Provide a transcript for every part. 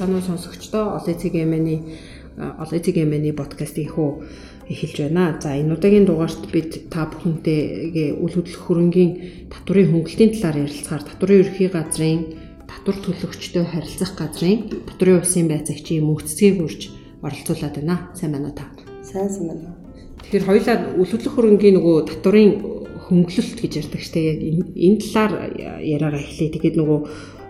уу сонсогчдоо олон цэгийн олон цэгийн подкастыг хөө эхэлж байна. За энэ удаагийн дугаарт бид та бүхэнтэйгээ үл хөдлөх хөрөнгийн татврын хөнгөлтийн талаар ярилцахаар татврын ерхий газрын татвар төлөгчтэй харилцах газрын татврын улсын байцаагчийн мөнгөцгийг үрж оролцуулаад байна. Сайн байна уу та? Сайн сайн байна. Тэгэхээр хоёулаа үл хөдлөх хөрөнгийн нөгөө татврын хөнгөлөлт гэж ярьдаг штэ яг энэ талаар яриагаа эхлэе. Тэгээд нөгөө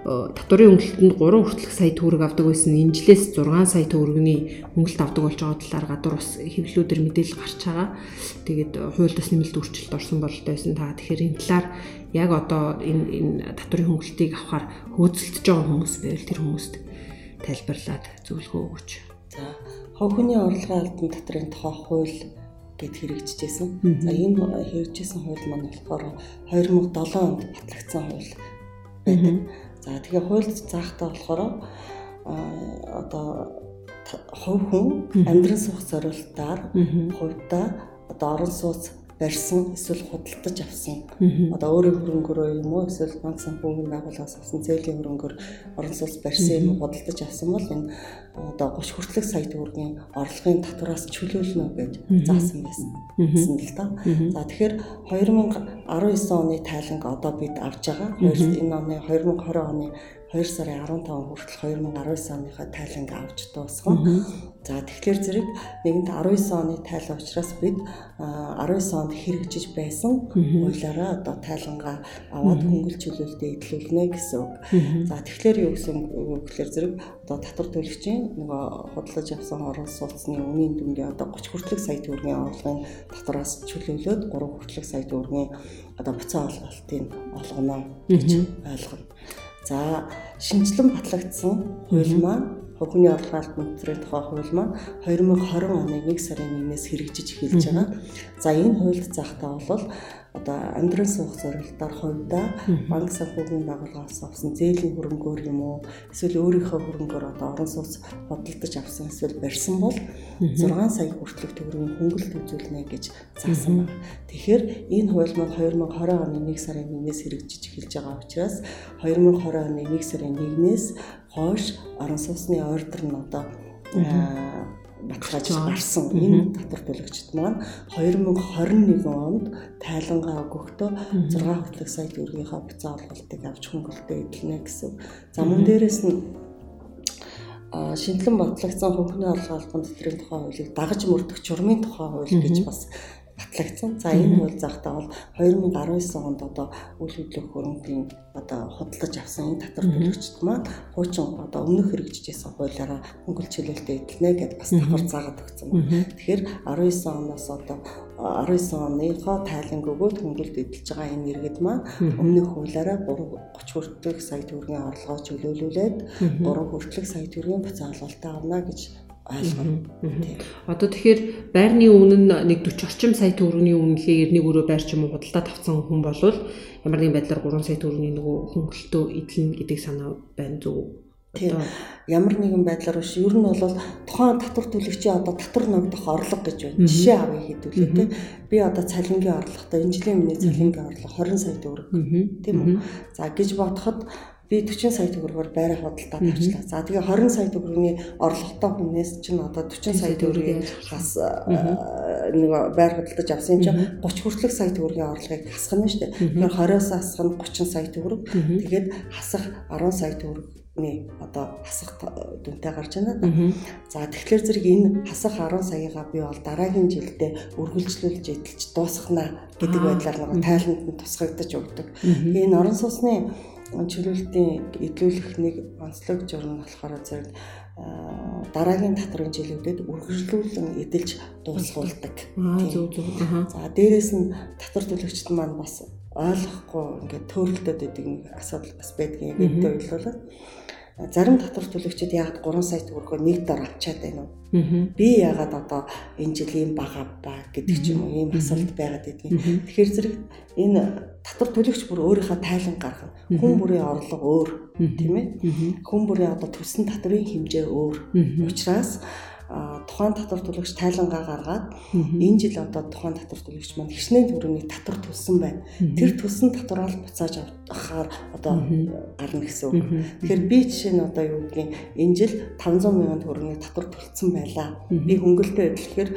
татварын хөнгөлөлтөнд 3 хүртэлх сая төгрөг авдаг байсан энэ жилээс 6 сая төгрөгийн хөнгөлөлт авдаг болж байгаа талаар гадуур бас хэвлэлүүдээр мэдээлэл гарч байгаа. Тэгээд хууль бас нэмэлт өөрчлөлт орсон бололтой байсан. Та тэгэхээр энэ талаар яг одоо энэ энэ татварын хөнгөлөлтийг авахар хөөцөлдөж байгаа хүмүүс байвал тэр хүмүүст тайлбарлаад зөвлөгөө өгөөч. За, хов хүний орлогын албан татрын тухай хууль гэд хэрэгжижсэн. За энэ хэрэгжижсэн хууль маань болохоор 2007 онд батлагдсан хууль байдаг. За тэгээ хуульд заахтаа болохоор одоо хувь хүн амьдран суух зорилтоор хувьдаа одоо орон сууц барьсан эсвэл худалдаж авсан. Одоо өөрийн хөрөнгөөрөө юм уу эсвэл банк санхүүгийн байгууллагаас авсан зээлийн хөрөнгөөр орон сууц барьсан юм худалдаж авсан бол энэ одоо 30 хүртэлх сая төгрөгийн орлогын татвараас чөлөөлнө гэж заасан байсан. гэсэн л та. За тэгэхээр 2019 оны тайланг одоо бид авж байгаа. Энэ оны 2020 оны 2 сарын 15 хүртэл 2019 оныхоо тайланг авч дуусгав. За тэгэхээр зэрэг нэгэнт 19 оны тайлан учраас бид 19 онд хэрэгжиж байсан хуулиараа одоо тайлангаа аваад хөнгөлж чөлөөлтөд эдлүүлнэ гэсэн үг. За тэгэхээр юу гэсэн үг гэхээр зэрэг одоо татвар төлөгчийн нөгөө худалдаж авсан орон сууцны үнийн дүнгийн одоо 30 хүртэлх сая төгрөгийн орлогын татвараас чөлөөлөөд 3 хүртэлх сая төгрөгийн одоо буцаа олголтыг олгоно гэж ойлгоно. За шинжилэн батлагдсан хууль маань Хөгжмийн орлогын албан төвийн тухай хууль маань 2020 оны 1 сарын 1-ээс хэрэгжиж эхэлж байгаа. За энэ хуульд заахтаа бол одоо амьдрал суух зорилтоор хувьдаа банк санхүүгийн байгууллагаас авсан зээлийн хөрөнгөөр юм уу? Эсвэл өөрийнхөө хөрөнгөөр одоо орон сууц бодлогдож авсан эсвэл барьсан бол 6 сая хүртэлх төгрөгийн хөнгөлөлт үзүүлнэ гэж заасан байна. Тэгэхээр энэ хууль маань 2020 оны 1 сарын 1-ээс хэрэгжиж эхэлж байгаа учраас 2020 оны 1 сарын 1-ээс хойш орон сууцны ордер нь одоо баталгааж гарсан. Энэ татвар төлөгчд маань 2021 онд тайлангаа өгөхдөө 6 хүртэлх сая төгрөгийнхаа буцаа олголтыг авч хөнгөлөлтөд эдлэнэ гэсэн. За мөн дээрэс нь шинжилэн бодлогдсон хөнгөний орлогын албан тэтгэврийн тухай хуулийг дагаж мөрдөх журмын тухай хууль гэж бас батлагдсан. За энэ хууль заахтаа бол 2019 онд одоо үйл хөдлөх хөрөнгөний одоо худалдаж авсан энэ татвар төлөгчд маань хуучин одоо өмнөх хэрэгжижсэн хуулиараа хөнгөлөлт чөлөөлтөд эдлэнэ гэдээ бас давхар заагаад өгсөн. Байна. Тэгэхээр 19 оноос одоо 19 оныхоо тайланг өгөөд хөнгөлөлт эдэлж байгаа энэ иргэд маань өмнөх хуулиараа 30 хүртэлх сая төгрөгийн орлогоо чөлөөлүүлээд 3 хүртэлх сая төгрөгийн буцаа олголтоо авна гэж ойлгоно. Одоо тэгэхээр байрны үнэ нь нэг 40 орчим сая төгрөгийн үнэлгээ эрнийг өрөө байр ч юм уу худалдаа тавцсан хүн болвол ямар нэгэн байдлаар 3 сая төгрөгийн нөгөө хөнгөлөлтөө эдлэн гэдэг санаа байна зөв. Тийм. Ямар нэгэн байдлаар биш. Ер нь бол тухайн татвар төлөгчийн одоо татвар ногдох орлого гэж байна. Жишээ авъя хэдүүлээ тийм. Би одоо цалингийн орлоготой энэ жилийн өмнө цалингийн орлого 20 сая төгрөг. Тийм үү? За гэж бодоход би 40 сая төгрөгөөр байраа худалдаад авчлаа. За тэгээ 20 сая төгрөгийн орлоготой хүнээс чинь одоо 40 сая төгрөгийн хас нэг байр худалдаж авсан чинь 30 хүртэлх сая төгрөгийн орлогыг хасах нь шүү дээ. Тэгэхээр 20-оос хасах нь 30 сая төгрөг. Тэгээд хасах 10 сая төгрөгийн одоо хасах дүнтэй гарч байна да. За тэгэхээр зэрэг энэ хасах 10 саягаа би бол дараагийн жилдээ үргэлжлүүлж эдэлж дуусгана гэдэг байдлаар нэг тайланд нь тусгагдаж өгдөг. Энэ орон сууцны чөлөөлтийн эдлүүлэх нэг онцлог журам болохоор зэрэг дараагийн татрын жилүүдэд үргэлжлүүлэн эдэлж дуусгуулдаг. Зөв зөв. За дээрэс нь татвар төлөгчд маань бас ойлгохгүй ингээд төөрөлтөд байдаг нэг асуудал бас байдгийг гэдэгт ойлголоо зарим татвар төлөгчид яагаад 3 сая төгрөгөө нэг дор авчаад байна уу? Би яагаад одоо энэ жилийн бага ба гэдэг ч юм уу ийм асуулт байгаад байдгийг. Тэгэхээр зэрэг энэ татвар төлөгч бүр өөрийнхөө тайлан гаргана. Хүн бүрийн орлого өөр тийм ээ. Хүн бүрийн одоо төссөн татврын хэмжээ өөр. Учираас тухайн татвар төлөгч тайлангаа гаргаад энэ жил одоо тухайн татвар төлөгч маань хичнээн төгрөгийн татвар төлсөн байна. Тэр төлсөн татвараа л буцааж авахаар одоо гарна гэсэн үг. Тэгэхээр би жишээ нь одоо юу гэдгийг энэ жил 500 мянган төгрөгийн татвар төлсөн байлаа. Би хөнгөлөлтөд эвлэхээр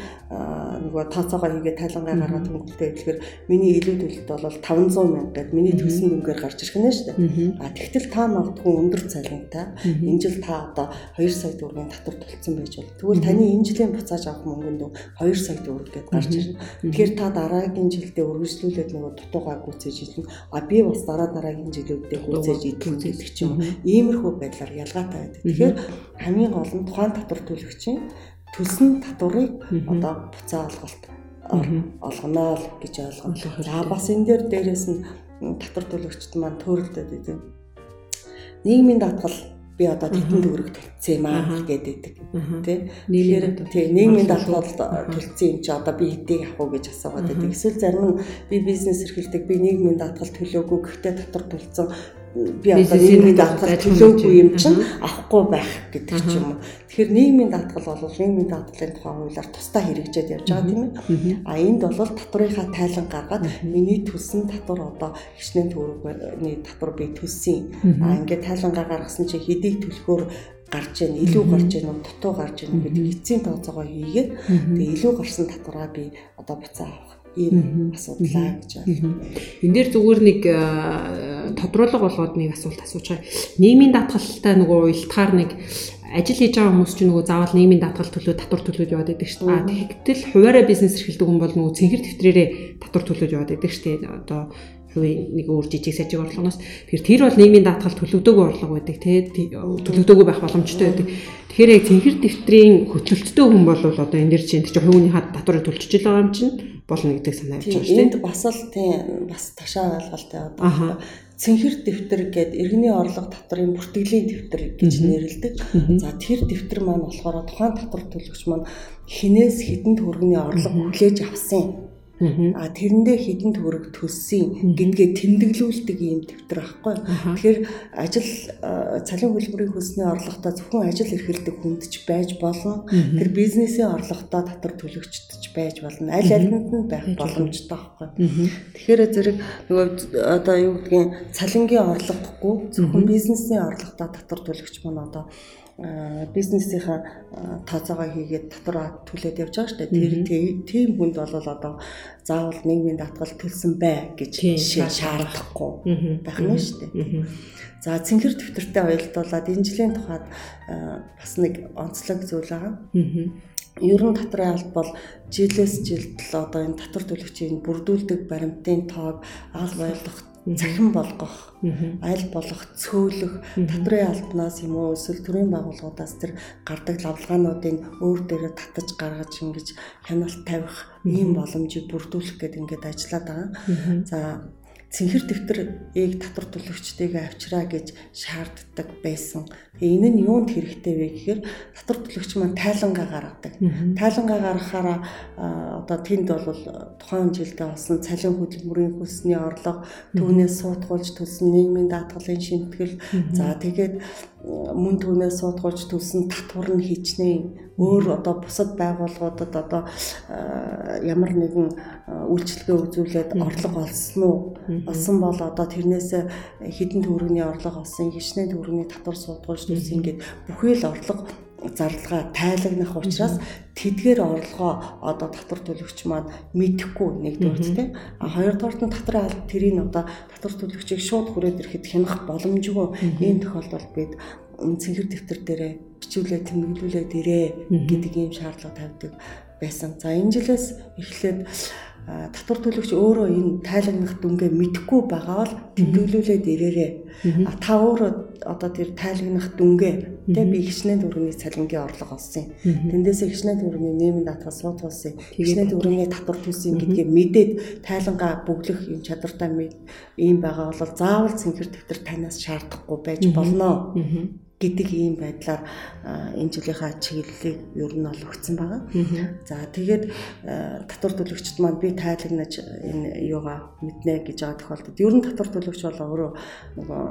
нөгөө тооцоогоо хийгээд тайлангаа гаргаад хөнгөлөлтөд эвлэхээр миний илүү төлөлт бол 500 мянга гэдэг миний төлсөн дүнгээр гарч ирэх нь шүү дээ. А тэгтэл та магадгүй өндөр цалинтай энэ жил та одоо 2 сая төгрөгийн татвар төлсөн байж бол тэгвэл таны энэ жилийн буцааж авах мөнгөнд 2 сая төгрөг гэдээ гарч ирнэ. Тэгэхээр та дараагийн жилдээ үргэлжлүүлээд нөгөө дутуугаа гүйцээж идэх. А би бас дараа дараагийн жилүүдэд гүйцээж идэх гэдэг ч юм уу. Иймэрхүү байдлаар ялгаатай байдаг. Тэгэхээр хамгийн гол нь тухайн татвар төлөгчийн төлсөн татварыг одоо буцаа олголт олгоно л гэж ойлгоно. За бас энэ дээр дээрэс нь татвар төлөгчд маань төрөлдөд идэв. Нийгмийн даатгал би одоо тэтэн төгрөг төлцсөн юм аа гэдэг. Тий. Тэгэхээр тий нийгмийн даатгал төлцсөн юм чи одоо би хэдийг авах уу гэж асуугаад байдаг. Эсвэл зарим нь би бизнес эрхэлдэг би нийгмийн даатгал төлөөгүй гэхдээ татвар төлцсөн би одоо нийгмийн даатгал төлөөгүй юм чинь авахгүй байх гэдэг ч юм уу. Тэгэхээр нийгмийн даатгал бол нийгмийн даатгалын тухай хуулиар тусдаа хэрэгжээд явж байгаа тийм ээ. А энд бол татврынхаа тайлан гаргаад миний төлсөн татвар одоо хичнээн төгрөгний татвар би төлсөн. А ингээд тайлангаа гаргасан чи хэдийг төлөхөөр гарч ийн илүү гарч ийн уу дутуу гарч ийн гэдэг эцсийн тооцоогоо хийгээд тэгээ илүү гарсан татвараа би одоо буцаа авах ийм асуудлаа гэж байна. Энд дээр зүгээр нэг тодруулга болгоод нэг асуулт асууж байгаа. Нийгмийн даатгалтай нөгөө уялдахаар нэг ажил хийж байгаа хүмүүс чинь нөгөө заавал нийгмийн даатгал төлөө татвар төлөөд яваад байдаг шүү дээ. Тэгтэл хуваараа бизнес эрхэлдэг хүн бол нөгөө цэнхэр тэмдрээрээ татвар төлөөд яваад байдаг шүү дээ. Одоо хувийн нэг өөр жижиг сажиг орлогоноос тэгэхээр тэр бол нийгмийн даатгал төлөгдөөгүй орлого байдаг тий төлөгдөөгүй байх боломжтой байдаг. Тэгэхээр яг цэнхэр дэвтрийн хөтлөлттэй хүн бол одоо энэ дэр чинь чи хувийн хад татварыг төлчихөж байгаа юм чинь болно гэдэг санаа явж байгаа шүү дээ. Энд бас л тий бас ташаа ойлголттой одоо цэнхэр дэвтэр гээд иргэний орлого татврын бүртгэлийн дэвтэр гэж нэрлэдэг. За тэр дэвтэр маань болохоор тухайн татвар төлөгч маань хинээс хідэн төгрөгийн орлого хүлээж авсан А тэрэндээ хідэн төгрөг төлсөн. Гингээ тэмдэглүүлдэг юм дэвтэр байхгүй. Тэгэхээр ажил цалин хөлбөрийн хөлсний орлоготой зөвхөн ажил эрхэлдэг хүнд ч байж болно. Тэр бизнесийн орлоготой татвар төлөгчд ч байж болно. Аль алинд нь байх боломжтой байхгүй. Тэгэхээр зэрэг нөгөө одоо юу гэдгийг цалингийн орлогогүй зөвхөн бизнесийн орлоготой татвар төлөгч маань одоо бизнесийнхаа тооцоогоо хийгээд татвар төлөөд явж байгаа шүү дээ. Тэр тийм хүнд бол одоо заавал нийгмийн даатгал төлсөн бай гэж шаардахгүй байх нь шүү дээ. За цэнхэр дэвтэртэй уялдуулаад энэ жилийн тухайд бас нэг онцлог зүйл байгаа. Ер нь татрын алт бол жилээс жилд л одоо энэ татвар төлөгчийн бүрдүүлдэг баримтын тоог аль байлгах цахим болгох, аль болох цөөлөх, татрын албанаас юм уу? Эсвэл төрийн байгууллагуудаас тэр гардаг лавлгаануудыг өөр дээрээ татаж гаргаж ингэж хяналт тавих ийм боломжийг бүрдүүлэх гэдэг ингээд ажиллаад байгаа. За цэнхэр дэвтэрийг татвар төлөгчдийгээ авчраа гэж шаарддаг байсан. Тэгээ энэ нь юунд хэрэгтэй вэ гэхээр татвар төлөгч маань тайлангаа гаргадаг. Тайлангаа гаргахаараа одоо тэнд бол тухайн жилдээ болсон цалин хөдөлмөрийн хөлсний орлого түүнээс суудгуулж төлсөн нийгмийн даатгалын шимтгэл за тэгээд мөн түүнээс суудгуулж төлсөн татвар нь хичнээн өөр одоо бусад байгууллагуудад одоо ямар нэгэн үйлчлэгээ үзүүлээд орлого олсон уу? Олсон бол одоо тэрнээс хэдэн төгрөгийн орлого олсон хичнээн төгрөгийн татвар суудгуулж төлсөн ингээд бүхий л орлого зарлага тайлагнах учраас тэдгээр орлогоо одоо татвар төлөгч маань мэдэхгүй нэгдүгээр тийм а хоёрдугаарт нь татрын аль тэрийг одоо татвар төлөгчийг шууд хүрээд ирэхэд хянах боломжгүй. Ийм тохиолдолд бид цэнхэр дэвтэр дээрээ бичүүлээ тэмдэглүүлээд ирээ гэдэг ийм шаардлага тавьдаг байсан. За энэ жилээс эхлээд татвар төлөгч өөрөө энэ тайлагнах дүнгээ мэдхгүй байгаа бол тэмдэглүүлээд ирээрээ. Та өөрөө одоо тэр тайлагнах дүнгээ тэ би хичнээн төгрөгийн цалингийн орлого олсон. Тэндээсээ хичнээн төгрөгийн нэмийн даатгал суудгуулсан. Хичнээн төгрөгийн татвар төлсөн гэдгээ мэдээд тайлангаа бүглэх юм чадвартай ийм байгаа бол заавал цэнхэр дэвтэр танаас шаардахгүй байж болно гэдэг ийм байдлаар энэ жилийнхаа чиглэлийг ер нь ол өгсөн байгаа. За тэгээд татвар төлөгчд маань би тайлагнаж энэ юугаа мэднэ гэж байгаа тохиолдолд ер нь татвар төлөгч бол өөрөө нөгөө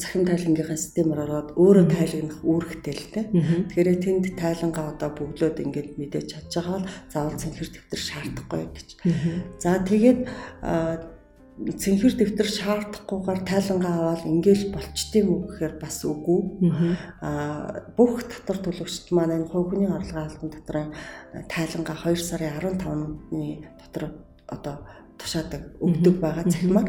захим тайлангийнхаа системээр ороод өөрөө тайлагнах үүрэгтэй л тэ. Тэгэхээр тэнд тайлангаа одоо бөглөөд ингээд мэдээж чадж байгаа бол заавал цэнхэр дэвтэр шаардахгүй гэж. За тэгээд цэнхэр дэвтэр шаардахгүйгээр тайлангаа аваад ингээл болчтiin үү гэхээр бас үгүй. Аа бүх татвар төлөгчд маань энэ хувь хүний орлогын албан дотрын тайлангаа 2 сарын 15-ны дотор одоо тушаадаг өгдөг байгаа цахимаар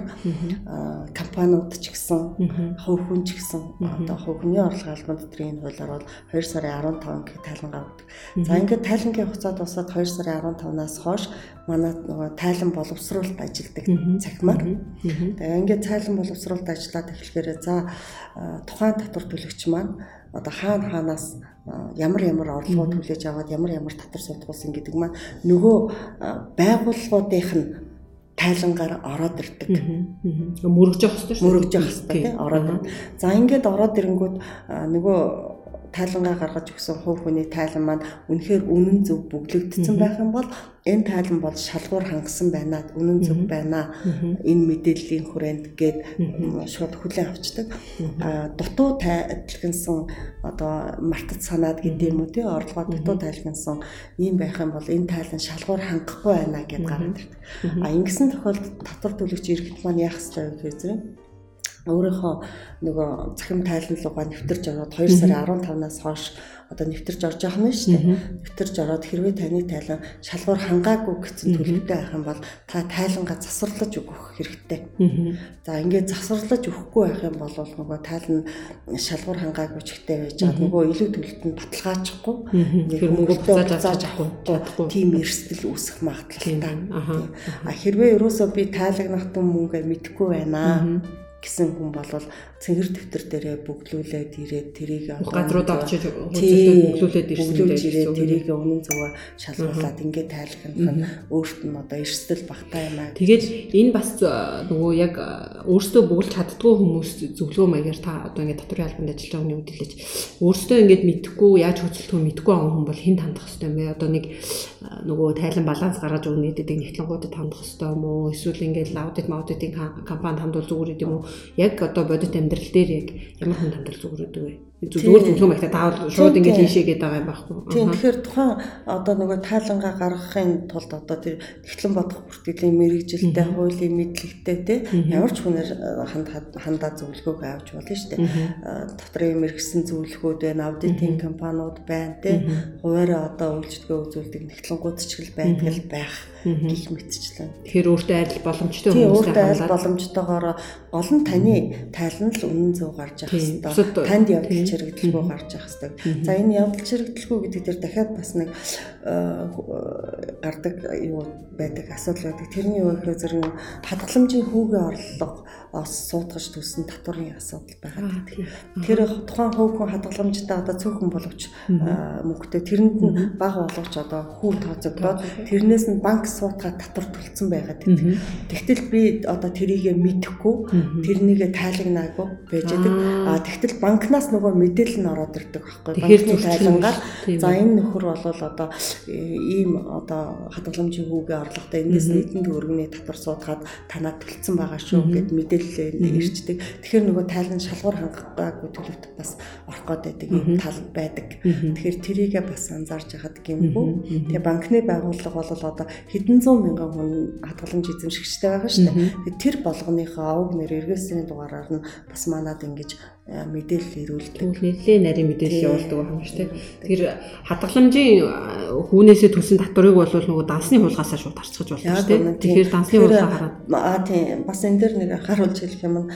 компаниуд ч гэсэн хувь хүн ч гэсэн одоо хувь хүний орлогын албан дотрийн хуулиар бол 2 сарын 15 гэх тайлангаа өгдөг. За ингээд тайлангийн хугацаа дуусаад 2 сарын 15-наас хойш манай нөгөө тайлан боловсруулалт ажилдаг цахимаар. Тэгээ ингээд тайлан боловсруулалт ажиллаад эхлэхээр за тухайн татвар төлөгч маань одоо хаана хаанаас ямар ямар орлогоо төлөж аваад ямар ямар татвар судгуулсан гэдэг маань нөгөө байгууллагуудынх нь тайлангаар ороод ирдэг. Мөрөгж явах хэрэгтэй шүү. Мөрөгж явах хэрэгтэй тий ороод. За ингээд ороод ирэнгүүт нөгөө тайлангаа гаргаж өгсөн хувь хүний тайлан маань үнэхээр үнэн зөв бүглэгдсэн байх юм бол энэ тайлан бол шалгуур хангасан байна. Үнэн зөв байна. Энэ мэдээллийн хүрээнд гээд шууд хүлээн авчдаг. Дутуу тайлгнсан одоо мартад санаад гэдэг юм уу тий орлогоо дутуу тайлгнсан ийм байх юм бол энэ тайлан шалгуур хангахгүй байна гэд гараад ирдэг. А ингэсэн тохиолдолд татвар төлөгч иргэд маань яах ёстой вэ гэхээр өөрийнхөө нөгөө захим тайланлуугаа нэвтэрж ороод 2 сарын 15-наас хойш одоо нэвтэрж орж байгаа юм шүү дээ. Нэвтэрж ороод хэрвээ таны тайлан шалгуур хангаагүй гэсэн төлөвтэй байх юм бол та тайлангаа засварлаж өгөх хэрэгтэй. За ингээд засварлаж өгөхгүй байх юм бол нөгөө тайлан шалгуур хангаагүй ч ихтэй байж байгаа. Нөгөө илүү төлөлтөнд баталгаажихгүй. Тэр мөнгө буцааж авч чадахгүй. Тийм эрсдэл үүсэх магадлалтай. А хэрвээ ерөөсөө би тайлагнах түн мөнгө мэдэхгүй байна гэсэн хүн бол цэнгэр дэвтэр дээрээ бүглүүлээд ирээд тэрийг газруудаа очиж бүглүүлээд ирсэн дээ тэрийг үнэн зөвөө шалгуулад ингээд тайлхнах нь өөрт нь одоо эрсдэл багтаа юм аа. Тэгээд энэ бас нөгөө яг өөртөө бүглэж чаддгүй хүмүүс зөвлөгөө маягаар та одоо ингээд татварын албанд ажиллаж байгаа хүний үдэлж өөртөө ингээд мэдхгүй яаж хөдөлгөх мэдхгүй байгаа хүн бол хэн хандах хэвтэй юм бэ? Одоо нэг нөгөө тайлан баланс гаргаж өгнө гэдэг нэгтлэнгуудад хандах хэвтэй юм уу? Эсвэл ингээд аудит маудитын компанид хандвал зүгээр юм уу? Яг одоо бодит амьдрал дээр яг ямар хүн хандвал зүгээр гэдэг вэ? Зүгээр зөвлөгөө магтаа таавал шууд ингэж хийшээ гэдэг байгаа юм байхгүй. Тийм тэгэхээр тухайн одоо нөгөө таалангаа гаргахын тулд одоо тэр тэгтлэн бодох бүртгэлийн мэрэгжилтэй хуулийн мэдлэгтэй те ямар ч хүнээр хандаа зөвлөгөөг авч болно шүү дээ. Дотрын мэрэгсэн зөвлөгөөд байна, аудитын компаниуд байна те. Хуваараа одоо үйлчлэгээ үзүүлдэг нэгтлэнгууд ч гэл байдаг л байх гих мэтчлэн. Тэгэхээр өөртөө айрал боломжтой хүмүүстэй хандаад. Өөртөө айрал боломжтойгоор гол нь таны тайлан л үнэн зөв гарч явах хэрэгтэй. Танд явдал чирэгдэлгүй гарч явах хэрэгтэй. За энэ явдал чирэгдэлгүй гэдэг дээр дахиад бас нэг гардаг юу байдаг асуудал байдаг. Тэрний юу гэхээр зэрэг хадгаламжийн хүүгийн орлого суудгаж төссөн татварын асуудал байгаа гэдэг. Тэр тухайн хүн хадгаламжтай одоо цөөхөн боловч мөнгөтэй тэрэнд нь бага болгож одоо хүү тооцогдоод тэрнээс нь банк суутгаад татвар төлцсөн байгаа гэдэг. Тэгтэл би одоо тэрийгэ мэдэхгүй тэрнийгээ тайлагнаагүй байж байгаа. Тэгтэл банкнаас нөгөө мэдээлэл нь ороод ирдэг байхгүй. Банкны тайлангаар за энэ нөхөр бол одоо ийм одоо хадгаламжийн хүүгийн орлоготой энэс нийтийн төгрөгний татвар суудгаад танаад төлцсөн байгаа шүү гэд мэдээлэл ирчдэг. Тэгэхээр нөгөө тайлан шалгуур хангаагүй төлөвт бас орох гээд байдаг юм тал байдаг. Тэгэхээр тэрийгээ бас анзаарч яхад гэмгүй. Тэгээ банкны байгууллага бол одоо хэдэн зуун мянган хүн хадгаламж эзэмшигчтэй байгаа шүү дээ. Тэр болгоныхоо овг нэр эргээсний дугаараар нь бас манад ингэж мэдээлэл ирүүлдэг. Нэлээд нарийн мэдээлэл явуулдаг байна шүү дээ. Тэр хадгаламжийн хүүнээсээ төлсөн татварыг бол нөгөө дансны хулгасаа шууд харцгаж болно шүү дээ. Тэгэхээр дансны хулгаа хараад аа тийм бас энэ дэр нэг харуулж хэлэх юм нь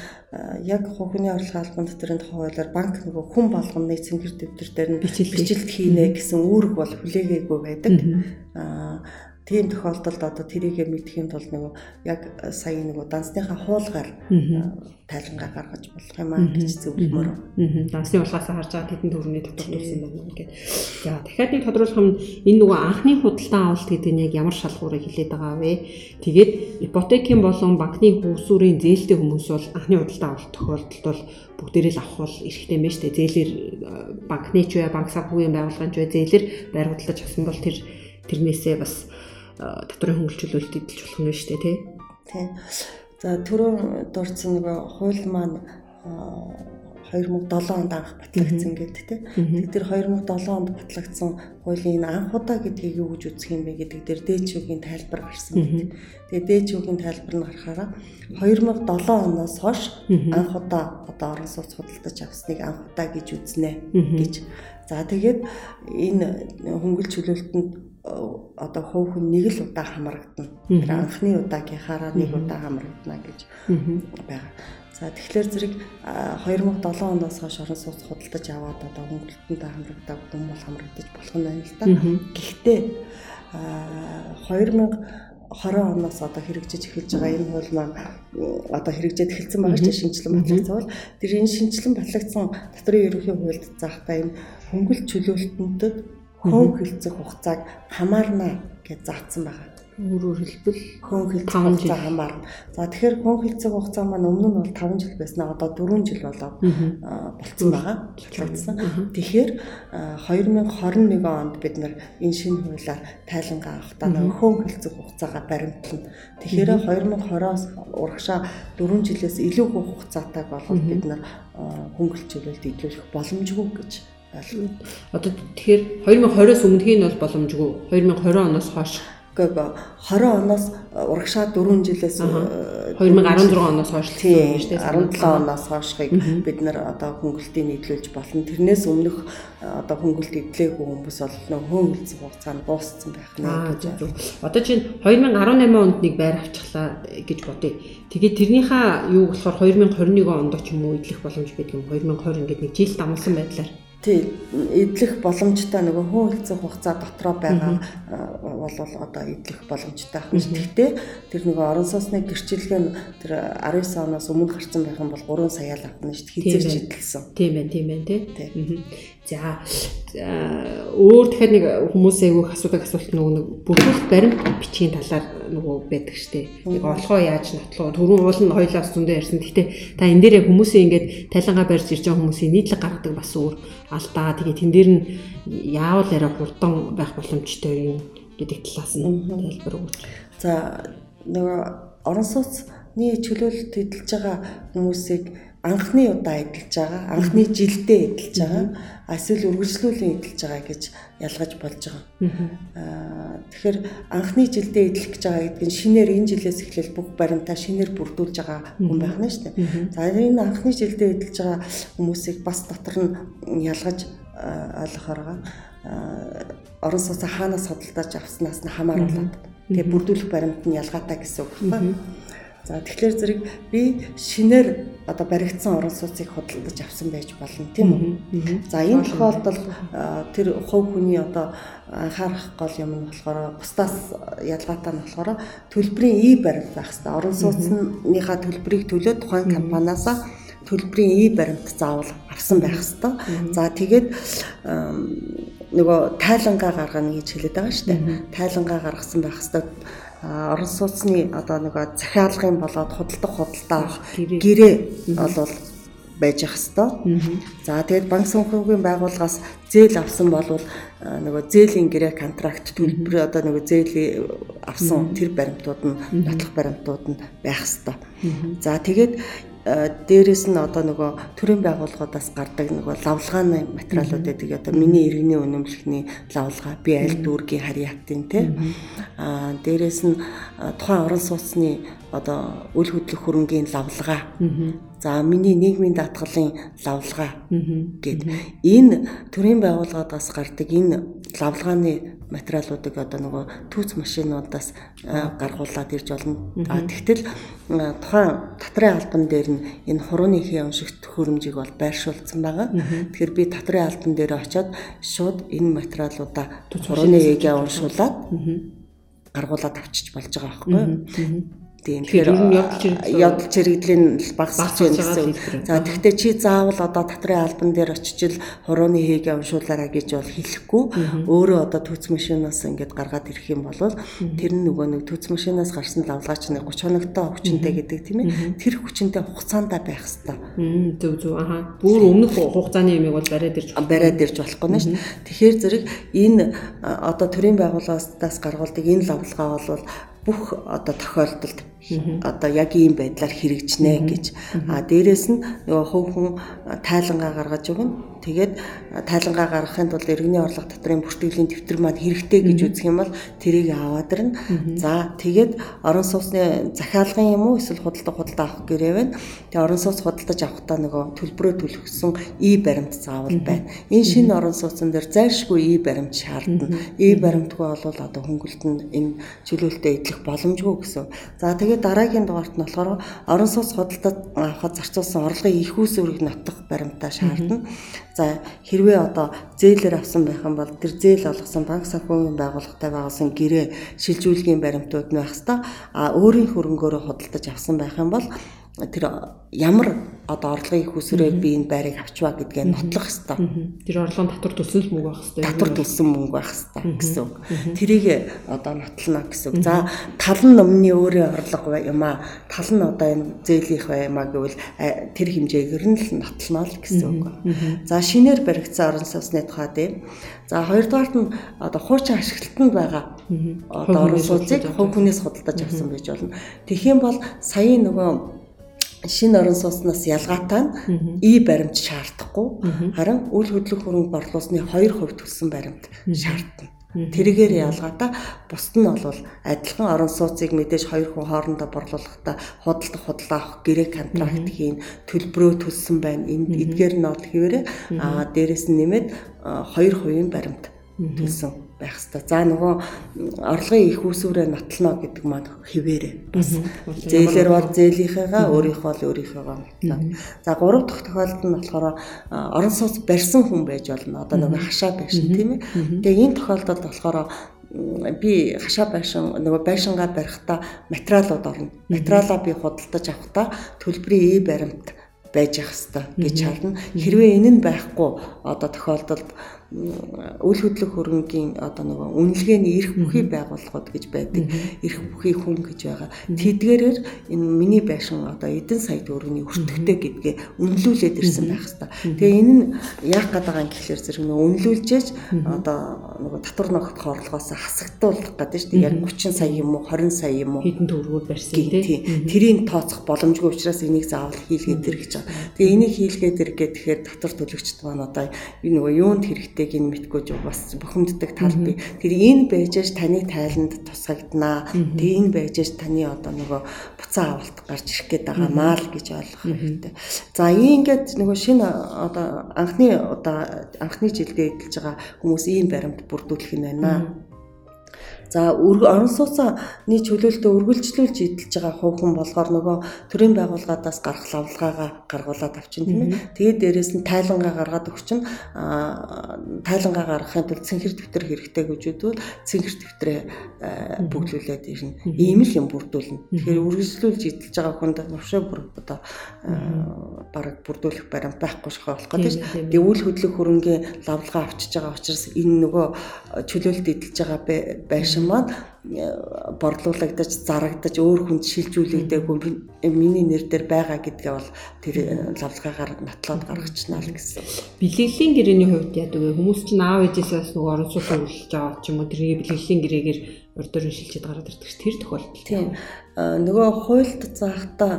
яг хувийн орлогын албан дотрын хуулиар банк нөгөө хүн болгоны цэнгэр дэвтэр дээр нь бичлэлт хийнэ гэсэн үүрэг бол хүлээгээгүй байдаг. Аа тийм тохиолдолд одоо тэрийгэ мэдхийн тулд нөгөө яг сая нөгөө дансныхаа хуулгаар тайлангаа гаргаж болох юм аа гэж зөвлөмөр. Дансны улгаасаа харж байгаа тэдэн төрний тодорхойлсон байна гэдэг. За дахиад нэг тодруулах юм энэ нөгөө анхны худалдан авалт гэдэг нь яг ямар шалгуурыг хилээд байгаа вэ? Тэгээд ипотекийн болон банкны хүүсүүрийн зээлтэй хүмүүс бол анхны худалдан авалт тохиолдолд бол бүгдээрээ л авах бол байна шүү дээ. Зээлэр банкны ч бай, банк санхүүгийн байгууллагын ч бай зээлэр байр худалдаж авсан бол тэр тэрнээсээ бас татварын хөнгөлчлөлт идэлж болох нь шүү дээ тий. Тийм. За түрүү дурдсан нэг хууль маань 2007 онд анх батлагдсан гэдэг тийм. Тэг тэр 2007 онд батлагдсан хуулийн анх удаа гэдгийг юу гэж үзэх юм бэ гэдэг дээр дээчүүгийн тайлбар гарсан гэдэг. Тэгээ дээчүүгийн тайлбар нь гарахаараа 2007 оноос хойш анх удаа одоо орон сууц худалдаж авсныг анх удаа гэж үзнэ гэж. За тэгээд энэ хөнгөлч чөлөөлтөнд одоо хувь хүн нэг л удаа хамрагдана. Тэр анхны удаагийнхаараа нэг удаа хамрагдана гэж байгаа. За тэгэхээр зэрэг 2007 оноос хойш орон сууц худалдаж аваад одоо хөнгөлөлтөнд хамрагдаг хүн бол хамрагдаж болох нь байна л да. Гэхдээ 2020 оноос одоо хэрэгжиж эхэлж байгаа энэ хууль маань одоо хэрэгжээд эхэлсэн байгаа ч шинжилэн батлагдсан тэр энэ шинжилэн батлагдсан дотрын ерөнхий хуульд заахтаа энэ хөнгөлт чөлөөлтөндөд хөн хилцэх хугацааг хамаарна гэж заасан байгаа өөрөөр хэлбэл хүн хилцэх хугацаа хамаарна. За тэгэхээр хүн хилцэх хугацаа маань өмнө нь бол 5 жил байснаа одоо 4 жил болоод болцсон байгаа. Батлагдсан. Тэгэхээр 2021 онд бид нар энэ шинэ хуулиар тайлангаа авахдаа хүн хилцэх хугацаагаа баримтлана. Тэгэхээр 2020-оос урагшаа 4 жилээс илүү хугацаатайг болоод бид нар хөнгөлөлт идэвхжүүлэх боломжгүй гэж. Одоо тэгэхээр 2020-оос өмнөхийн нь бол боломжгүй. 2020 оноос хойш Гэхдээ 20 оноос урагшаа 4 жилээс 2016 оноос хойш тийм шүү дээ. 17 оноос хойшыг бид нар одоо хөнгөлтийг нийтлүүлж болно. Тэрнээс өмнөх одоо хөнгөлт эдлээгүй хүмүүс бол нөө хөнгөлцөх хугацаа нь дууссан байх нэ гэж. Одоо чинь 2018 онд нэг байр авчихлаа гэж бодъё. Тэгээд тэрнийхээ юу болохоор 2021 онд ч юм уу идэх боломж байдаг юм. 2020 ингээд нэг жил дамсан байдлаар Тий, идэх боломжтой нөгөө хэлцэх хугацаа дотроо байгаа бол одоо идэх боломжтой ах юм. Гэхдээ тэр нөгөө орон сууцны гэрчилгээ нь тэр 19 оноос өмнө гарсан байх юм бол 3 сая л авна шүү дээ. Хизээрч идэлсэн. Тийм байна, тийм байна тий. За өөр дахиад нэг хүмүүсээ айгүйх асуудаг асуулт нөгөө нэг бүрдүүлэлт баримт бичгийн талаар нөгөө байдаг штэ. Нэг олгоо яаж нотлоо түрүүн уул нь хоёлаас зөндөө ярьсан. Гэхдээ та энэ дээрээ хүмүүсийн ингээд тайлангаа барьж ирж байгаа хүмүүсийн нийтлэг гаргадаг бас өөр алдаа. Тэгээ тэн дээр нь яавал яриа хурдан байх боломжтой юм гэдэг талаас нь тайлбар өгөөч. За нөгөө орон сууцны чөлөөлөлт эдэлж байгаа хүмүүсийг анхны удаа эдэлж байгаа, анхны жилдээ эдэлж байгаа, эсвэл үргэлжлүүлэн эдэлж байгаа гэж ялгаж болж байгаа. Аа тэгэхээр анхны жилдээ эдэлэх гэж байгаа гэдэг нь шинээр энэ жилээс эхлээл бүх баримтаа шинээр бүрдүүлж байгаа хүн байх нь шүү дээ. За энэ анхны жилдээ эдэлж байгаа хүмүүсийг бас дотор нь ялгаж ойлгохоор. Орон сууцаа хаанаас судалдаж авснаас нь хамааруулаад тэгээ бүрдүүлэх баримт нь ялгаатай гэсэн үг байна. За тэгэхээр зэрэг би шинээр одоо баригдсан орон сууцыг худалдаж авсан байж болно тийм үү. За энэ тохиолдолд тэр хувь хүний одоо анхаарах гол юм нь болохоор бусдаас ялгаатай нь болохоор төлбөрийн и баримт байх хэрэгтэй. Орон сууцныхаа төлбөрийг төлөө тухайн компаниасаа төлбөрийн и баримт заавал авсан байх хэрэгтэй. За тэгээд нөгөө тайлангаа гаргана гэж хэлээд байгаа шүү дээ. Тайлангаа гаргасан байх хэрэгтэй орон сууцны одоо нөгөө захиалгын болоод худалдах худалдаа авах гэрээ. бол байж ах хэвээр. За тэгээд банк санхүүгийн байгууллагаас зээл авсан бол нөгөө зээлийн гэрээ контракт төлбөр одоо нөгөө зээлийн авсан тэр баримтууд нь нотлох баримтууд нь байх хэвээр. За тэгээд Э, дээрэс нь одоо нөгөө төрийн байгууллагуудаас гардаг нөгөө лавлгааны материалууд гэдэг одоо миний иргэний үнэмлэхний лавлгаа би аль дүүргийн харьяатын те. Аа дээрэс нь тухайн орон сууцны одоо үл хөдлөх хөрөнгийн лавлгаа за миний нийгмийн даатгалын лавлгаа гэд. Энэ төрийн байгууллагаас гардаг энэ лавлгааны материалуудыг одоо нөгөө түүц машинуудаас гаргуулад ирж болно. А тэгтэл тухайн татрын албан дээр нь энэ хурууны ихийн уншигт хөрөмжийг бол байршуулсан байгаа. Тэгэхээр би татрын албан дээр очиод шууд энэ материалуудаа хурууны игээ уншуулад гаргуулад. авчиж болж байгаа байхгүй. Тийм тэгэхээр явдал чирэгдлийн багасч байна гэсэн. За тэгвэл чи заавал одоо татрын албан дээр очиж л хурууны хийгээ уншуулаарай гэж бол хэлэхгүй. Өөрөө одоо төц машинаас ингээд гаргаад ирэх юм бол тэр нь нөгөө нэг төц машинаас гарсан лавлгаач нэг 30 хоногтой хүчинтэй гэдэг тийм ээ. Тэр хүчинтэй хугацаанд байх хэвээр. Зөв зөв аха. Бүр өмнөх хугацааны ямиг бол бариад ирж бариад ирж болохгүй нэ шүү. Тэгэхээр зэрэг энэ одоо төрийн байгууллагаас гаргуулдаг энэ лавлгаа бол бүх одоо тохиолдолд одоо яг ийм байдлаар хэрэгжнэ гэж. А дээрэс нь нөгөө хөв хүн тайлангаа гаргаж өгнө. Тэгээд тайлангаа гаргахын тулд иргэний орлого татрын бүртгэлийн дэвтэр маань хэрэгтэй гэж үзэх юм бол тэрийг аваад ирнэ. За тэгээд орон сууцны захиалгын юм уу эсвэл худалдаа худалдаа авах гэрээ байна. Тэгээд орон сууц худалдаж авахдаа нөгөө төлбөрөө төлөхсөн и баримт заавал байна. Энэ шинэ орон сууцсан дээр зайлшгүй и баримт шаардна. И баримтгүй бол одоо хөнгөлтөнд энэ чөлөөлтөд идэх боломжгүй гэсэн. За тэгээд дараагийн дугаарт нь болохоор орон сууц худалдаа авахд зарцуулсан орлогын их үүсвэрийг нотох баримтаа шаардна. За хэрвээ одоо зээлээр авсан байх юм бол тэр зээл олгосон банк санхүүгийн байгууллагатай байгуулсан гэрээ шилжүүлгийн баримтууд нь байх хэвээр а өөрийн хөрөнгөөрөө худалдаж авсан байх юм бол тэр ямар одоо орлогын их үсрээр би энэ байрыг авчваа гэдгээ нотлох хэвээр. Тэр орлогын татвар төлсөн мөнгө байх хэвээр. Татвар төлсөн мөнгө байх хэвээр гэсэн үг. Тэрийг одоо нотлоно гэсэн үг. За тал нь өмнө өөрөө орлого юм аа. Тал нь одоо энэ зээлийнх баймаа гэвэл тэр хэмжээгээр нь л нотлоно л гэсэн үг. За шинээр баригдсан орон сууцны тухай тийм. За хоёрдугаарт нь одоо хуучин ашиглалтанд байгаа одоо орон сууцыг хувь хүнээс худалдаж авсан байж болно. Тэгэх юм бол саяын нөгөө шинэ орон сууцнаас ялгаатай. Нь и баримт шаардахгүй. Харин үйл хөдлөх хөрөнгө орлуулсны 2% төлсөн баримт шаардна. Тэргээр ялгаатай. Бусд нь бол адилхан орон сууцыг мэдээж хоёр хүн хоорондоо борлуулахдаа худалдах худлаа авах гэрээ контракт хийн төлбөрөө төлсөн байна. Энд эдгээр нот хэвээрээ аа дээрэс нь нэмээд 2% баримт төлсөн байх хэвээр. За нөгөө орлогын их үүсвэрээ нотлно гэдэг маань хിവэрэ. Бас зээлэр бол зээлийнхээгаа өөрийнхөө л өөрийнхөөгаа нотлоо. За гурав дахь тохиолдолд нь болохоор орон сууц барьсан хүн байж болно. Одоо нөгөө хашаа байшин тийм ээ. Тэгээ энэ тохиолдолд болохоор би хашаа байшин нөгөө байшингаа барихтаа материалууд орно. Материалаа би худалдаж авахдаа төлбөрийн и баримт байж ах хэвээр гэж харна. Хэрвээ энэ нь байхгүй одоо тохиолдолд үйл хөдлөх хөрөнгийн одоо нөгөө үнэлгээний эрх бүхий байгууллагууд гэж байдаг. Эрх бүхий хүн гэж байгаа. Тэдгээрээр энэ миний байшин одоо эдэн сая төгрөгийн өртөгтэй гэдгээ үнэлүүлээд ирсэн байх хэвээр. Тэгээ энэ нь яах гээд байгаа юм гэхэлэр зэрэг нөгөө үнэлүүлжээж одоо нөгөө татвар ногдох орлогоос хасагдуулах гэдэг дээ. Яг 30 сая юм уу 20 сая юм уу хэдэн төгрөгөөр барьсан тийм. Тэрийг тооцох боломжгүй учраас энийг заавал хийлгээд ир гэж байгаа. Тэгээ энийг хийлгээд ир гэхээр татвар төлөгчд маань одоо энэ нөгөө юунд хэрэгтэй хэрэгтэйг нь мэдгүй бас бухимддаг тал бий. Тэр энэ байжээж таны тайланд тусагднаа. Тэг энэ байжээж таны одоо нөгөө буцаа авалт гарч ирэх гээд байгаа маа л гэж ойлгох хэрэгтэй. За ингээд нөгөө шинэ одоо анхны одоо анхны жилдээ эдэлж байгаа хүмүүс ийм баримт бүрдүүлэх нь байна. За орон сууцны чөлөөлтөд үргэлжлүүлж идэлж байгаа хувь хүн болохоор нөгөө төрийн байгууллагаас гарах лавлгаагаа гаргуулад авчин тийм ээ. Тэгээд дээрэс нь тайлангаа гаргаад өгч нь тайлангаа гаргахын тулд цэнхэр дэвтэр хэрэгтэй гэж үдвэл цэнхэр дэвтрээ бүглүүлээд ирнэ. Ийм л юм бүрдүүлнэ. Тэгэхээр үргэлжлүүлж идэлж байгаа хүнд навшаа бүр одоо бараг бүрдүүлэх баримт байхгүй шахаа болох гэдэг. Тэгээд үйл хөдлөх хөрөнгөний лавлгаа авчиж байгаа учраас энэ нөгөө чөлөөлт идэлж байгаа байшин э, борлуулагдаж зарагдаж өөр хүнд шилжүүлэгдээгүй миний нэр дээр байгаа гэдгээ бол тэр э, лавлгаагаар нотлоод гаргачнаа л гэсэн. Бэлгэлийн гэрээний хувьд яадаг вэ? Хүмүүс чинь аав ээжээсээс нөгөө орон сууцаа үлж аваад ч юм уу тэрийг бэлгэлийн гэрээгээр урдуур шилжиж гараад ирдэг ш тэр тохиолдол. Тийм. Нөгөө хуульд заахта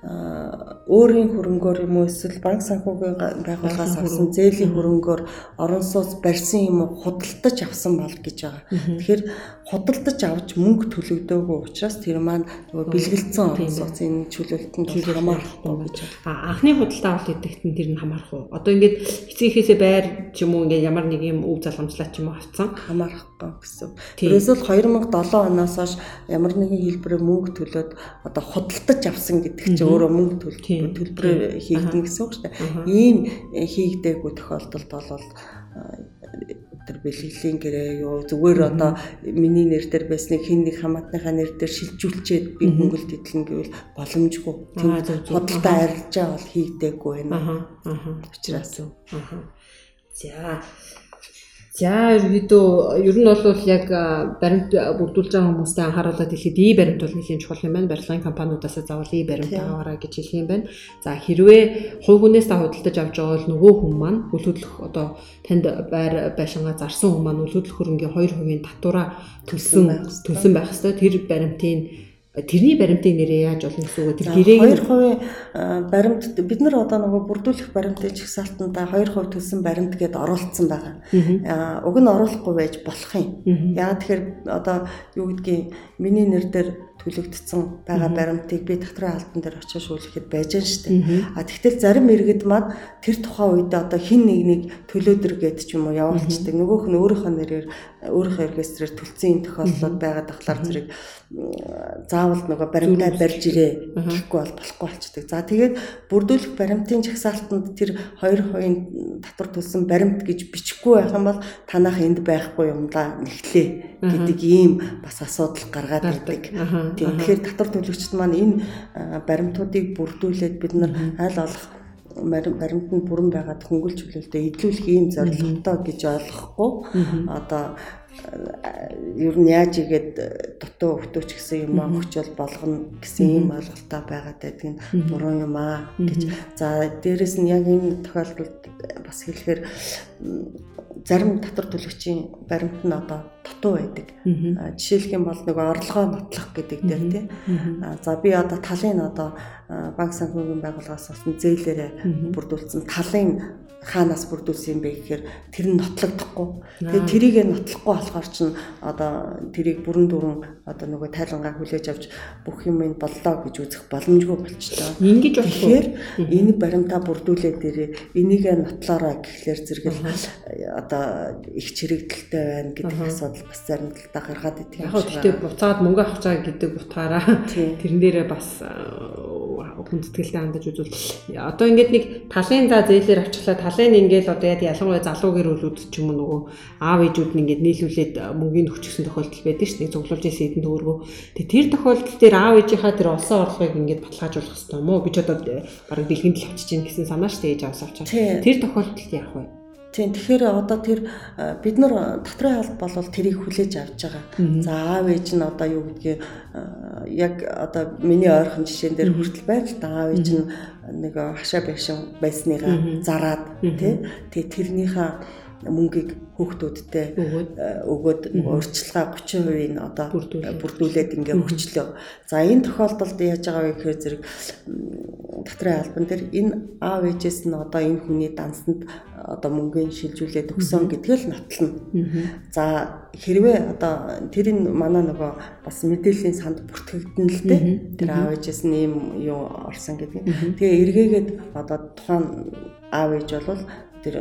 өөрийн хөрөнгөөр юм уу эсвэл банк санхүүгийн байгууллагаас авсан зээлийн хөрөнгөөр орон сууц барьсан юм уу худалдаж авсан бол гэж байгаа. Тэгэхээр худалдаж авч мөнгө төлөгдөөгүй учраас тэр маань нөгөө бэлгэлцсэн орон сууцын чөлөөлтөнд хамаарахгүй гэж байна. Анхны худалдаа авалт гэдэгт нь тэр нь хамаарах уу? Одоо ингээд эцгийнхээсээ байр ч юм уу ингээд ямар нэг юм өв залгамжлаа ч юм уу авцсан хамаарахгүй гэсэн. Тэрээс л 2007 оноос хойш ямар нэгэн хэлбэрээр мөнгө төлөөд одоо худалдаж авсан гэдэг чинь өөрөө мөнгө төлбөр хийгдэн гэсэн үг шүү дээ. Ийм хийгдээгүй тохиолдолд бол тэр бэлгэлийн гэрээ юу зүгээр одоо миний нэр дээр байсныг хин нэг хамаатныхаа нэр дээр шилжүүлчихэд би хөнгөлт идэлнэ гэвэл боломжгүй. Тийм худалдаа арилжаа бол хийгдээгүй байна. Аа. Аа. Учираас. Аа. За За ерөөдөө ер нь бол яг баримт бүрдүүлж байгаа хүмүүстэй анхааруулаад хэлэхэд и баримт бол нэлийн чухал юм байна. Барилгын компаниудаас заавал и баримт аваарай гэж хэлэх юм байна. За хэрвээ хувь хүнээс та худалдаж авч байгаа бол нөгөө хүн маань үл хөдлөх одоо танд байр байшингаа зарсан хүн маань үл хөдлөх хөрөнгийн 2% татвараа төлсөн төлсөн байх хэвээр тэр баримтын тэрний баримтыг нэрээ яаж олно гэсэн үг тэр гэрээг 2% баримт бид нар одоо нөгөө бүрдүүлэх баримтын чагсаалтанда 2% төлсөн баримт гэдээ оруулсан байгаа. Аа уг нь оруулахгүй байж болох юм. Яа тэгэхээр одоо юу гэдгийг миний нэр дээр төлөгдсөн байгаа баримтыг би татрын албан дээр очиж шүүлэхэд байж гэн штэ. А тэгтэл зарим иргэд мад тэр тухайн үед одоо хин нэг нэг төлөөдөр гээд ч юм уу явуулцдаг. Нөгөөх нь өөрийнхөө нэрээр өөрийнхөө регистрээр төлсөн энэ тохиолдлууд байгаад тахлаар зэрэг заавал нөгөө баримтаа барьж ирээ гэхгүй бол болохгүй болчдөг. За тэгээд бүрдүүлэх баримтын жагсаалтанд тэр 2% татвар төлсөн баримт гэж бичихгүй байх юм бол танах энд байхгүй юм да нэхлээ гэдэг ийм бас асуудал гаргаад ирдэг. Тэгэхээр татвар төлөгчд маань энэ баримтуудыг бүрдүүлээд бид нар аль болох баримтанд бүрэн байгаад хөнгөлж хөлөлтөд идэлүүлэх ийм зорилготой гэж ойлгохгүй. Одоо ер нь яаж игээд дутуу өвтөөч гэсэн юм аа хүчил болгоно гэсэн ийм ойлголттой байгаад байдаг нь буруу юм аа гэж. За дээрэс нь яг энэ тохиолдолд бас хэлэхээр зарим татвар төлөгчийн баримт нь одоо дутуу байдаг. Жишээлх юм бол нөгөө орлогоо нотлох гэдэг дээр тий. За би одоо талын одоо банк санхүүгийн байгууллагаас авсан зээлээрээ бүрдүүлсэн талын хаанаас бүрдүүлсэн юм бэ гэхээр тэр нь нотлогдохгүй. Тэгээд тэрийг нотлохгүй болохоор чинь одоо тэрийг бүрэн дүрэн одоо нөгөө тайлангаа хүлээж авч бүх юм ин боллоо гэж үзэх боломжгүй болчихлоо. Ингиж болохоор энэ баримтаа бүрдүүлээд дээрээ энийг нотлоорой гэхлээр зэрэгэл одоо их чирэгдэлтэй байна гэдэг асуудал бас зарим талдаа гаргаад идэв. Яг гэхдээ буцаад мөнгө авах чаа гэдэг утгаараа тэрэн дээрээ бас хүн сэтгэлдээ хандаж үзвэл. Одоо ингээд нэг талын за зээлээр авчлаа талын ингээл одоо яг ялангуяа залуу гэр бүлүүд ч юм уу нөгөө аав ээжүүд нь ингээд нийлүүлээд мөнгөний төвчсөн тохиолдол байдаг шүү дээ. Цуглуулж ирсэн эдэн төгрөгөө. Тэгээ тэр тохиолдол дээр аав ээжийнхаа тэр олсон орлогыг ингээд баталгаажуулах хэрэгтэй юм уу? Ч одоо бараг дэлгэнд л авчиж гин гэсэн санаа шүү дээ ээж аваас авчаа. Тэр тохиолдолд яах вэ? Тийм тэгэхээр одоо тэр бид нар татрын хаалт бол тэрийг хүлээж авч байгаа. За аав ээж нь одоо юу гэдгийг яг одоо миний ойрхон жишээн дээр хүртэл байна л да аав ээж нь нэг хашаа байшин байсныгаа зараад тий тэрнийхээ мөнгийг хүүхдүүдтэй өгөөд урьдчилгаа 30% нь одоо бүрдүүлээд ингээ өгчлөө. За энэ тохиолдолд яаж байгаа вэ гэхээр зэрэг татрын албан дээр энэ аав ээжээс нь одоо энэ хүний дансанд одоо мөнгөний шилжүүлээд өгсөн гэдгээл нотлно. За хэрвээ одоо тэрийн манай нөгөө бас мэдээллийн санд бүртгэгдэн л дээ. Тэр аав ээжээс нь ийм юу орсон гэдэг. Тэгээ эргээгээд одоо тухайн аав ээж бол тэр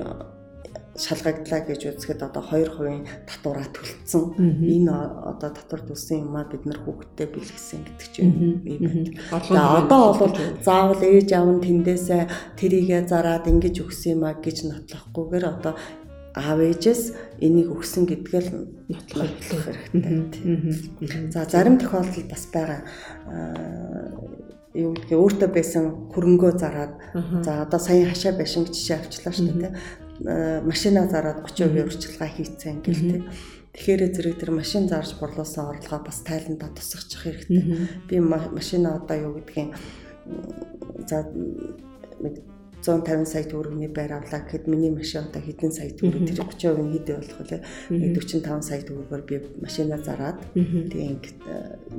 шалгагдлаа гэж үзэхэд одоо 2% татвараа төлцсөн. Энэ одоо татвар төлсөн юмаа бид нар хүүхдтэй бэлгэсэн гэдэг чинь юм байна. За одоо бол заавал ээж аав нь тэндээсээ тэрийгэ зараад ингэж өгсөн юмаа гэж нотлохгүйгээр одоо аав ээжээс энийг өгсөн гэдгээл нотлох хэрэгтэй. За зарим тохиолдолд бас байгаа юу гэдгийг өөртөө байсан хөрөнгөө зараад за одоо сая хашаа байшин жишээ авчлаа шүү дээ машина зараад 30% урьдчилгаа хийцэн гэлтэй. Тэгэхээр зэрэг тэр машин зарж борлуулсан орлогоо бас тайландаа тусгахчих хэрэгтэй. Би машина одоо юу гэдгийг за нэг 150 сая төгрөгийн байр авлаа гэхэд миний машин одоо хэдэн сая төгрөг тэр 30% нь хэдэ болох вэ? 45 сая төгрөгөөр би машина зараад тэгээ ингээд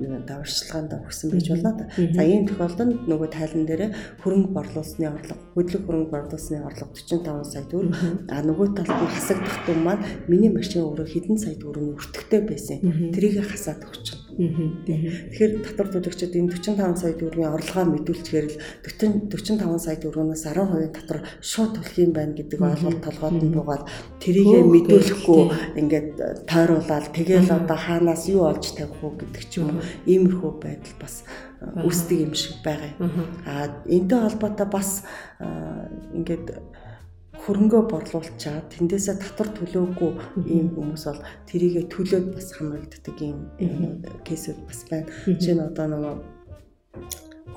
юу даварчилгаанд өгсөн байж болно. За ийм тохиолдолд нөгөө тайлан дээр хөрөнгө борлуулсны орлого, хөдлөх хөрөнгө борлуулсны орлого 45 сая төгрөг. А нөгөө талд нь хасагдах дүн маань миний машин өөрөө хэдэн сая төгрөгийн өртөгтэй байсан. Тэрийг хасаад өгч Тэгэхээр татвар төлөгчид энэ 45 сая төгрөгийн орлогоо мэдүүлчихээр л 45 сая төгрөгөөс 10% татвар шууд төлөх юм байна гэдэг ойлголт толгойд нь буугаад тэрийгэ мэдүүлэхгүй ингээд тойруулаад тэгэл одоо хаанаас юу олж тавих уу гэдэг ч юм уу. Иймэрхүү байдал бас үүсдэг юм шиг байгаа. Юм. Аа энтэй холбоотой бас ингээд хөрөнгөө борлуулчаад тэндээсээ татвар төлөөгүй ийм хүмүүс бол тэрийгэ төлөөд бас хамрагддаг ийм кейсүүд бас байна. Жишээ нь одоо нөгөө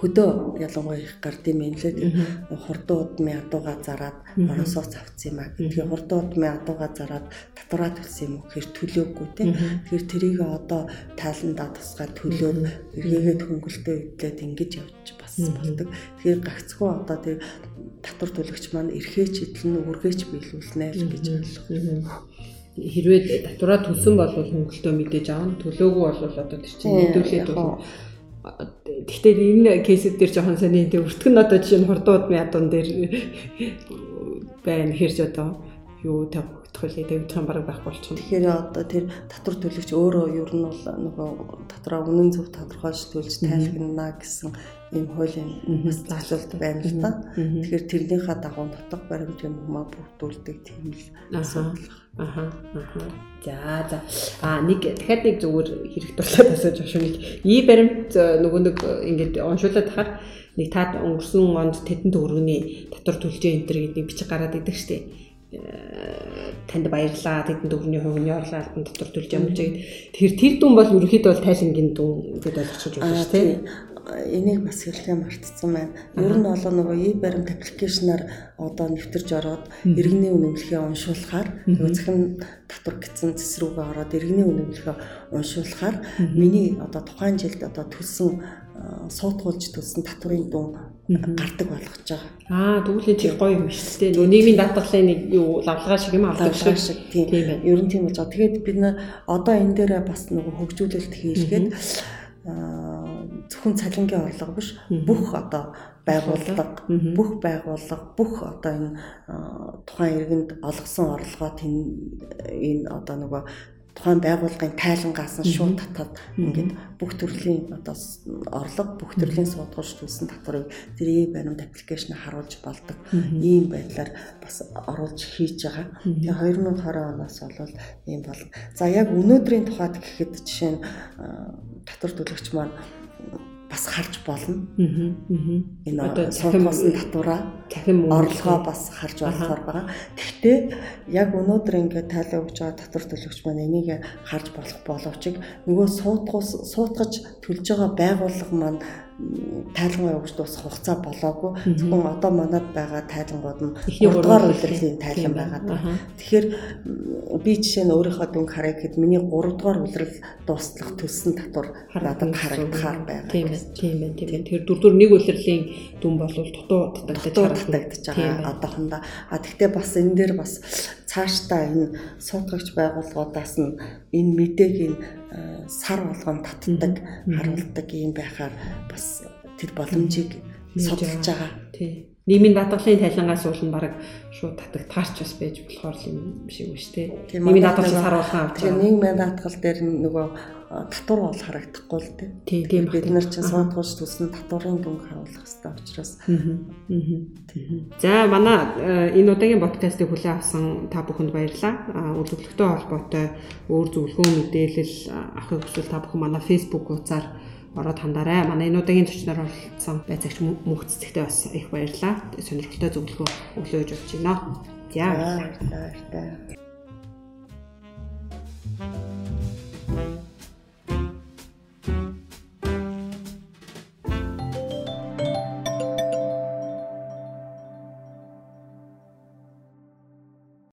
хөдөө ялангуяа их гард юм юм лээ. Хурдан удмын адууга зараад оросоос авцсан юм а. Тэгээ хурдан удмын адууга зараад татвараа төлсөн юм уу гэхээр төлөөгүй те. Тэгэхээр тэрийг одоо тайландаа тусгаад төлөөд эргээгээд хөнгөлтөө идлээд ингэж явж бас болдог. Тэгэхээр гагцхүү одоо тэр татвар төлөгч маань эрхээч эдлэн үргээч биелүүлнэ л гэж ойлгох. Хэрвээ татвараа төлсөн бол хөнгөлтөө мэдээж аавна төлөөгүй бол одоо тэр чинь мэдүүлээд Гэхдээ энэ кейсүүд дээр жоохон сони тэг өртгөн одоо жишээ нь хурдууд ядуун дээр байна хэрж одоо юу тавьхдах тавьдах юм баг байхгүй болчихно. Тэгэхээр одоо тэр татвар төлөгч өөрөө ер нь бол нөгөө татраа үнэн зөв тодорхойлж төлж тайлбарна гэсэн ийм хуулийн бас заалуулт байна л да. Тэгэхээр тэрнийхээ дагуу нутаг баримтын хүмүүс бүрдүүлдэг тийм л асуудал. Аха. За за. А нэг дахиад нэг зүгээр хэрэгт болоод асууж шүү нэг. И баримт нөгөө нэг ингээд уншуулад тахаар нэг таад өнгөрсөн онд тэдэн төгрөгийн татвар төлжээ энэ төр гэдэг бичиг гараад идэг штеп танд баярлаа. Тэдэн төгрөний хувийн орлоо албан дотор төлж юм чигэд тэр дүн бол ерөөхдөө бол тайлангийн дүн гэдээ ойлгож байна шүү дээ. Энийг бас хэлхээ мартцсан байна. Ер нь болоо нөгөө e баримт аппликейшнаар одоо нэвтэрж ороод иргэний үнэмлэхээ уншуулахаар нөгөө захин татвар гэсэн цэсрүүгээ ороод иргэний үнэмлэхээ уншуулахаар миний одоо тухайн жилд одоо төлсөн суутгуулж төлсөн татврын дүн гардаг болгож байгаа. Аа тэгвэл тэр гоё юм шүү дээ. Нөгөө нийгмийн даатгалын нэг юу лавлгаа шиг юм авдаг шиг тийм. Ер нь тийм болж байгаа. Тэгээд бид нэ одоо энэ дээр бас нөгөө хөгжүүлэлт хийлгээд зөвхөн цалингийн орлого биш бүх одоо байгууллага бүх байгууллага бүх одоо энэ тухайн иргэнд олгосон орлогоо энэ одоо нөгөө тухайн байгууллагын тайлангаас нь шууд татаад ингээд бүх төрлийн одоо орлого бүх төрлийн суудгуулж төлсөн татварыг ийм баримт аппликейшн харуулж болдог. Ийм байдлаар бас оруулж хийж байгаа. Тэгээ 2020 оноос бол ийм бол за яг өнөөдрийн тухайд гэхэд жишээ нь татвар төлөгч маань бас харж болно. Энэ одоо суулгасан татвараа дахин орлогоо бас харж болохоор байгаа. Гэхдээ яг өнөөдөр ингээд тайлбар өгж байгаа татвар төлөгч маань энийг харж болох боловч нөгөө суудгуус суутгаж төлж байгаа байгууллага маань тайлбар өгч дуусах хугацаа болоогүй. Зөвхөн одоо манад байгаа тайлбарууд нь 3 дугаар улирлын тайлбар байгаад байна. Тэгэхээр би жишээ нь өөрийнхөө дүнг харъя гэхэд миний 3 дугаар улирал дуустлах төлсөн татвар надад харагдахаар байна. Тийм ээ, тийм ээ, тийм ээ. Тэр дөрөвдөр нэг улирлын дүн бол дутуу татагдаж байгаа одоохондоо. А тэгтээ бас энэ дээр бас цаашдаа энэ суудгагч байгууллагуудаас нь энэ мэдээг энэ сар болгон татдаг, харуулдаг юм байхаар бас тэр боломжийг судалж байгаа. Тий. Нийгмийн даатгалын тайлангаас уул нь баг шууд татах таарч бас байж болохоор юм шиг үү шүү дээ. Нийгмийн даатгал сар болгон авч. Тэгээ нийгмийн даатгал дээр нөгөө татвар бол харагдахгүй л. Тийм тийм бид нар чинь суудгуулж төссөн татварын дүнг харуулах хэрэгтэй учраас. За манай энэ удаагийн подкастыг хүлээн авсан та бүхэнд баярлалаа. Үйлдвэрлэгтэй холбоотой өөр зөвлөгөө мэдээлэл авахыг хүсвэл та бүхэн манай Facebook хуудасаар ороод хандаарай. Манай энэ удаагийн зочноор оролцсон байцаагч мөнхцэгтэй бас их баярлалаа. Сонирхолтой зөвлөгөө өглөөж өгч байна. За баярлалаа.